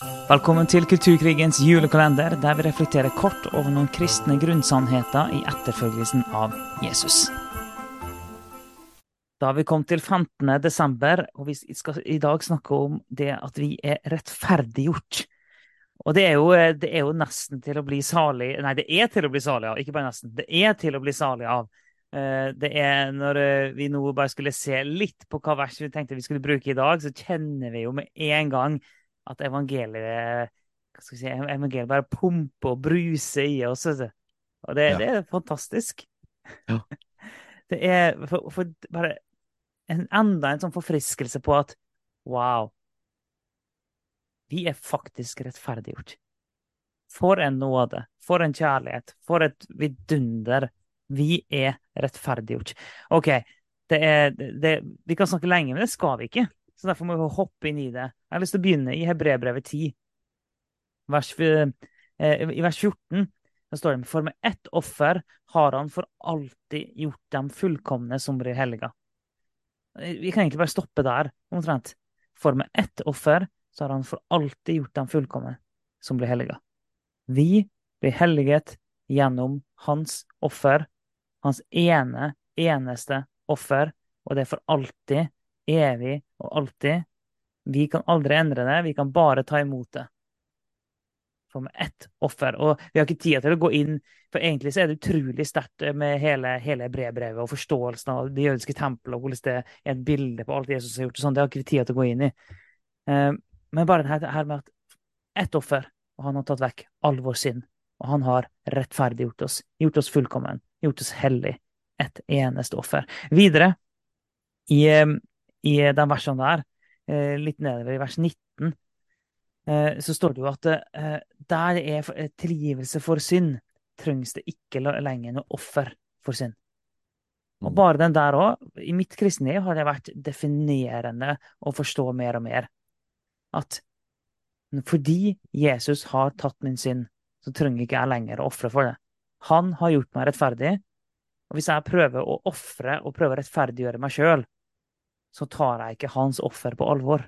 Velkommen til Kulturkrigens julekalender, der vi reflekterer kort over noen kristne grunnsannheter i etterfølgelsen av Jesus. Da vi kommet til 15. desember, og vi skal i dag snakke om det at vi er rettferdiggjort. Og det er, jo, det er jo nesten til å bli salig Nei, det er til å bli salig av, ikke bare nesten. Det er til å bli salig av. Eh, det er når eh, vi nå bare skulle se litt på hva vers vi tenkte vi skulle bruke i dag, så kjenner vi jo med en gang at evangeliet hva skal vi si, evangeliet bare pumper og bruser i oss. Og det, ja. det er fantastisk. Ja. Det er for, for bare en, enda en sånn forfriskelse på at wow, vi er faktisk rettferdiggjort. For en nåde, for en kjærlighet, for et vidunder. Vi er rettferdiggjort. OK, det er, det, vi kan snakke lenge, men det skal vi ikke. Så derfor må vi hoppe inn i det. Jeg har lyst til å begynne i Hebrebrevet 10. Vers, eh, I vers 14 Da står det For med ett offer har han for alltid gjort dem fullkomne som blir helga. Vi kan egentlig bare stoppe der, omtrent. For med ett offer så har han for alltid gjort dem fullkomne som blir helga. Vi blir helliget gjennom hans offer, hans ene, eneste offer, og det er for alltid evig og alltid. Vi kan aldri endre det, vi kan bare ta imot det. For med ett offer. Og vi har ikke tid til å gå inn, for egentlig så er det utrolig sterkt med hele, hele brevbrevet og forståelsen av det jødiske tempelet og hvordan det er et bilde på alt Jesus har gjort. og sånn, Det har ikke vi tid til å gå inn i. Eh, men bare det her med at ett offer, og han har tatt vekk all vår synd. Og han har rettferdiggjort oss, gjort oss fullkommen, gjort oss hellig. Et eneste offer. Videre, i, eh, i de versene der, eh, litt nedover i vers 19, eh, så står det jo at der der er tilgivelse for synd, trengs det ikke lenger noe offer for synd. Og mm. bare den der òg, i mitt kristne liv har det vært definerende å forstå mer og mer. At fordi Jesus har tatt min synd, så trenger ikke jeg lenger å ofre for det. Han har gjort meg rettferdig. Og hvis jeg prøver å ofre og prøver å rettferdiggjøre meg sjøl, så tar jeg ikke hans offer på alvor.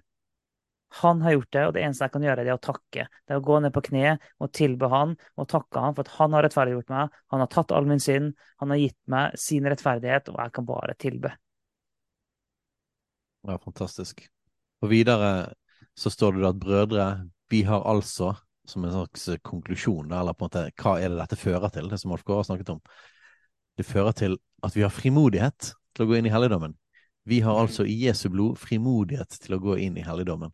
Han har gjort det, og det eneste jeg kan gjøre, det er å takke. Det er å gå ned på kne og tilbe han og takke han for at han har rettferdiggjort meg. Han har tatt all min synd, han har gitt meg sin rettferdighet, og jeg kan bare tilbe. Ja, fantastisk. Og videre så står det at brødre, vi har altså, som en slags konklusjon, eller på en måte, hva er det dette fører til, det som Alf Kåre har snakket om? Det fører til at vi har frimodighet til å gå inn i helligdommen. Vi har altså i Jesu blod frimodighet til å gå inn i helligdommen.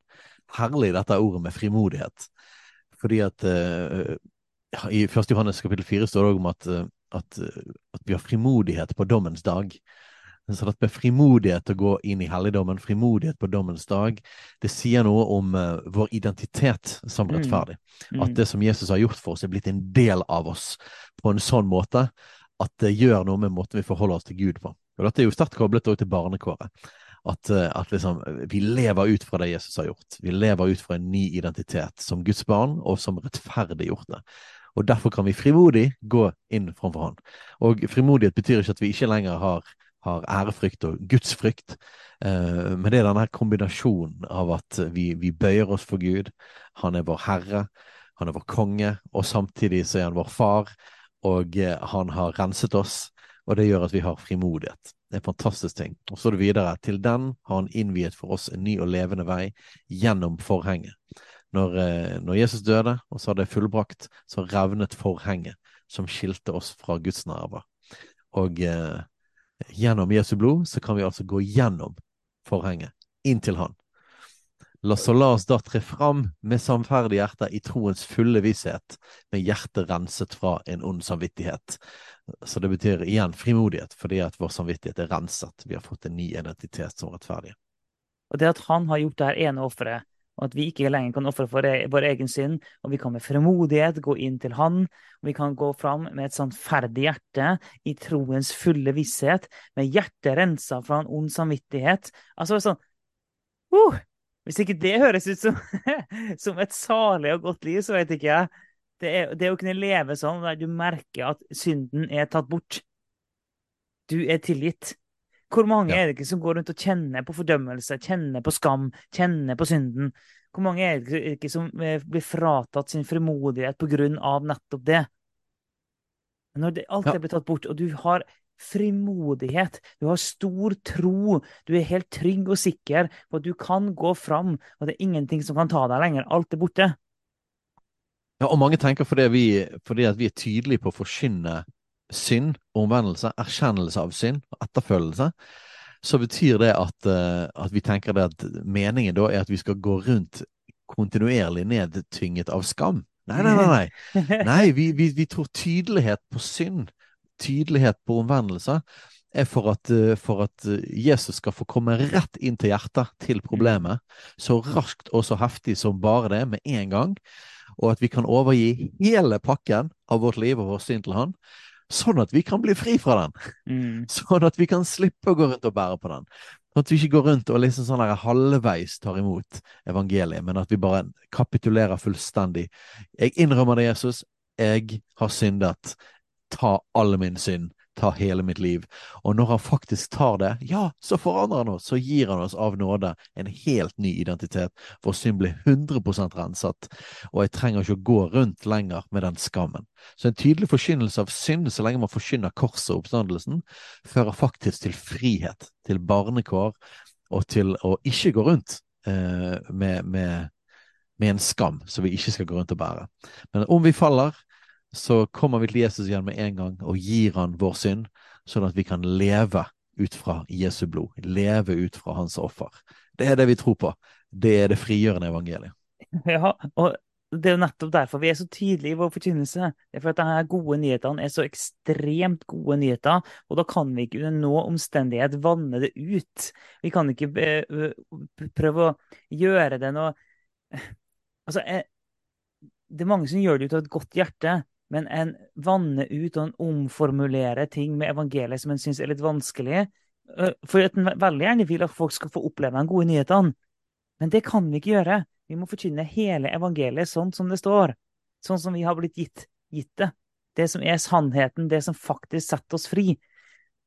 Herlig dette ordet med frimodighet. Fordi at uh, i 1. Johannes kapittel 4 står det òg om at, uh, at, uh, at, vi har frimodighet på dommens dag. Så dette med frimodighet å gå inn i helligdommen, frimodighet på dommens dag, det sier noe om vår identitet som mm. rettferdig. Mm. At det som Jesus har gjort for oss, er blitt en del av oss på en sånn måte at det gjør noe med måten vi forholder oss til Gud på. Og dette er jo sterkt koblet til barnekåret. At, eh, at liksom, vi lever ut fra det Jesus har gjort. Vi lever ut fra en ny identitet som Guds barn og som rettferdiggjorte. Og derfor kan vi frimodig gå inn framfor Han. Og frimodighet betyr ikke at vi ikke lenger har, har ærefrykt og gudsfrykt, eh, men det er denne kombinasjonen av at vi, vi bøyer oss for Gud. Han er vår Herre, han er vår konge, og samtidig så er han vår far, og eh, han har renset oss og det gjør at vi har frimodighet. Det er en fantastisk ting. Og så er det videre. Til den har han innviet for oss en ny og levende vei gjennom forhenget. Når, eh, når Jesus døde, og så hadde fullbrakt, så revnet forhenget som skilte oss fra Guds nerver. Og eh, gjennom Jesu blod så kan vi altså gå gjennom forhenget, inn til Han. La, oss da tre fram med samferdige hjerter i troens fulle visshet, med hjertet renset fra en ond samvittighet. Så det betyr igjen frimodighet, fordi at vår samvittighet er renset. Vi har fått en ny identitet som rettferdige. Og det at han har gjort det her ene offeret, og at vi ikke lenger kan ofre for e-, vår egen synd, og vi kan med frimodighet gå inn til han, og vi kan gå fram med et sannferdig hjerte i troens fulle visshet, med hjertet rensa fra en ond samvittighet. Altså sånn uh, hvis ikke det høres ut som, som et salig og godt liv, så vet ikke jeg. Det, er, det å kunne leve sånn der du merker at synden er tatt bort. Du er tilgitt. Hvor mange ja. er det ikke som går rundt og kjenner på fordømmelse, kjenner på skam, kjenner på synden? Hvor mange er det ikke som eh, blir fratatt sin frimodighet på grunn av nettopp det? Når det, alt Ja. er blitt tatt bort, og du har frimodighet, du har stor tro, du er helt trygg og sikker på at du kan gå fram, og det er ingenting som kan ta deg lenger. Alt er borte. Ja, og mange tenker fordi, vi, fordi at vi er tydelige på å forkynne synd, omvendelse, erkjennelse av synd og etterfølgelse, så betyr det at, eh, at vi tenker det at meningen da er at vi skal gå rundt kontinuerlig nedtynget av skam. Nei, nei, nei. nei. Nei, vi, vi, vi tror tydelighet på synd, tydelighet på omvendelse, er for at, eh, for at eh, Jesus skal få komme rett inn til hjertet, til problemet, så raskt og så heftig som bare det, med en gang, og at vi kan overgi hele pakken av vårt liv og vår synd til Han, sånn at vi kan bli fri fra den. Mm. Sånn at vi kan slippe å gå rundt og bære på den. Sånn at vi ikke går rundt og liksom sånn der halvveis tar imot evangeliet, men at vi bare kapitulerer fullstendig. Jeg innrømmer det, Jesus. Jeg har syndet. Ta all min synd. Ta hele mitt liv. Og når han faktisk tar det, ja, så forandrer han oss. Så gir han oss av nåde en helt ny identitet. Vår synd blir 100 renset, og jeg trenger ikke å gå rundt lenger med den skammen. Så en tydelig forkynnelse av synd, så lenge man forkynner korset og oppstandelsen, fører faktisk til frihet, til barnekår, og til å ikke gå rundt eh, med, med, med en skam som vi ikke skal gå rundt og bære. Men om vi faller, så kommer vi til Jesus igjen med en gang og gir han vår synd, sånn at vi kan leve ut fra Jesu blod, leve ut fra hans offer. Det er det vi tror på. Det er det frigjørende evangeliet. Ja, og det er nettopp derfor vi er så tydelige i vår forkynnelse. Det er for at gode nyhetene er så ekstremt gode nyheter, og da kan vi ikke under noen omstendighet vanne det ut. Vi kan ikke eh, prøve å gjøre det noe Altså, eh, det er mange som gjør det ut av et godt hjerte, men en vanner ut og en omformulerer ting med evangeliet som en syns er litt vanskelig. For at en veldig gjerne vil at folk skal få oppleve de gode nyhetene. Men det kan vi ikke gjøre. Vi må forkynne hele evangeliet sånn som det står. Sånn som vi har blitt gitt, gitt det. Det som er sannheten, det som faktisk setter oss fri.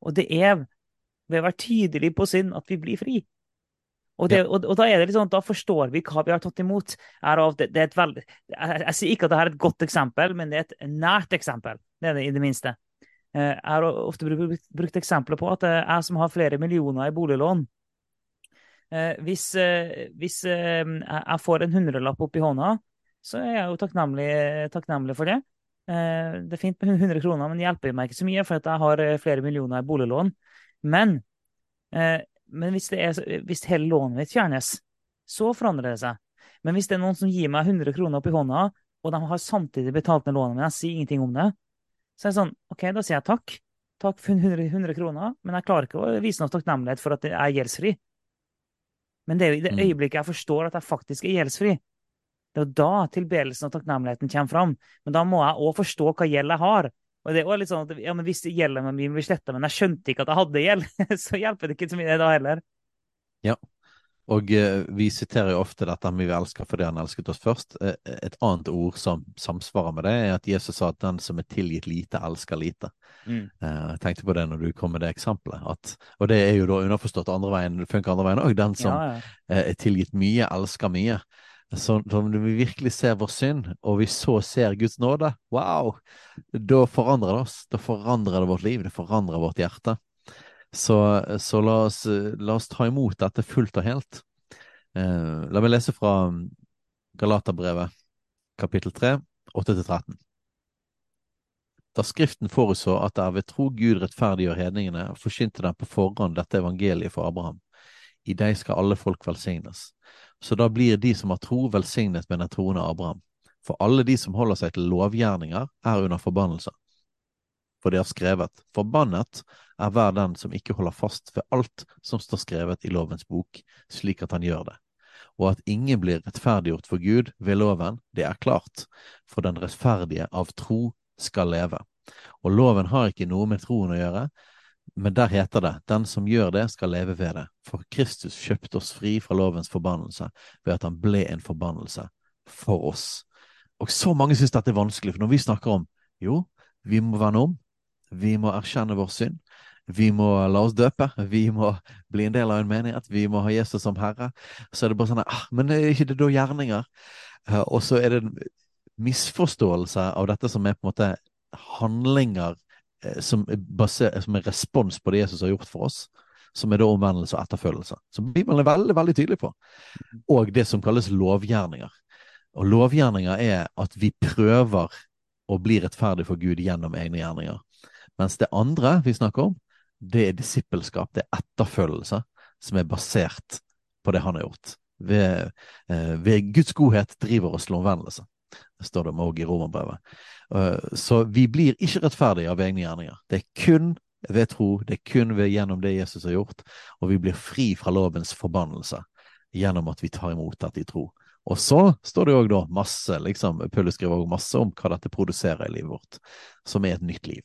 Og det er ved å være tydelig på synd at vi blir fri. Og, det, og, og da sånn, da forstår vi hva vi har tatt imot. Av, det, det et veldig, jeg, jeg sier ikke at dette er et godt eksempel, men det er et nært eksempel. Det er det i det minste. Eh, Jeg har ofte brukt, brukt eksempler på at eh, jeg som har flere millioner i boliglån, Eh, hvis, hvis jeg får en hundrelapp opp i hånda, så er jeg jo takknemlig, takknemlig for det. Det er fint med 100 kroner, men det hjelper meg ikke så mye, for at jeg har flere millioner i boliglån. Men, men hvis, det er, hvis hele lånet mitt fjernes, så forandrer det seg. Men hvis det er noen som gir meg 100 kroner opp i hånda, og de har samtidig betalt ned lånet, men jeg sier ingenting om det, så er det sånn, OK, da sier jeg takk. Takk for 100, 100 kroner, men jeg klarer ikke å vise noe takknemlighet for at jeg er gjeldsfri. Men det er jo i det Mm. øyeblikket jeg forstår at jeg faktisk er gjeldsfri. Det er jo da tilbedelsen og takknemligheten kommer fram. Men da må jeg òg forstå hva gjeld jeg har. Og det også litt sånn at ja, men Hvis gjelden min blir sletta, men jeg skjønte ikke at jeg hadde gjeld, så hjelper det ikke så mye da heller. Ja, Og eh, vi siterer jo ofte dette med vi elsker fordi han elsket oss først. Eh, et annet ord som samsvarer med det, er at Jesus sa at den som er tilgitt lite, elsker lite. Mm. Eh, jeg tenkte på det når du kom med det eksempelet. At, og det er jo da underforstått andre veien, det funker andre veien òg. Den som Ja, ja. eh, er tilgitt mye, elsker mye. Så så når vi virkelig ser vår synd, og vi så ser Guds nåde, wow! Da forandrer det oss. Da forandrer det vårt liv, det forandrer vårt hjerte. Så, så la, oss, la oss ta imot dette fullt og helt. Eh, la meg lese fra Galaterbrevet, kapittel 3, 8-13. Da Skriften forutså at det er ved tro Gud rettferdiggjør hedningene, forsynte dem på forhånd dette evangeliet for Abraham. I deg skal alle folk velsignes. Så da blir de som har tro, velsignet med den troende Abraham. For alle de som holder seg til lovgjerninger, er under forbannelse. For det er skrevet, forbannet er hver den som ikke holder fast ved alt som står skrevet i lovens bok, slik at han gjør det. Og at ingen blir rettferdiggjort for Gud ved loven, det er klart, for den rettferdige av tro skal leve. Og loven har ikke noe med troen å gjøre, men der heter det, den som gjør det skal leve ved det. For Kristus kjøpte oss fri fra lovens forbannelse ved at han ble en forbannelse for oss. Og så mange syns dette er vanskelig, for når vi snakker om jo, vi må vende om, vi må erkjenne vår synd, vi må la oss døpe, vi må bli en del av en menighet, vi må ha Jesus som herre. Så er det bare sånn ah, Men er ikke det da gjerninger? Uh, og så er det en misforståelse av dette som er på en måte handlinger som, er baser, som er respons på det Jesus har gjort for oss som er da omvendelse og etterfølgelse. Som Bibelen er veldig veldig tydelig på. Og det som kalles lovgjerninger. Og lovgjerninger er at vi prøver å bli rettferdig for Gud gjennom egne gjerninger. Mens det andre vi snakker om, det er disippelskap, det er etterfølgelse, som er basert på det han har gjort. Ved, eh, ved Guds godhet driver oss til omvendelse. Det står det òg i romerbrevet. Uh, så vi blir ikke rettferdige av egne gjerninger. Det er kun ved tro, det er kun ved gjennom det Jesus har gjort, og vi blir fri fra lovens forbannelse gjennom at vi tar imot dette i tro. Og så står det òg da masse, liksom, Paulus skriver også masse om hva dette produserer i livet vårt, som er et nytt liv.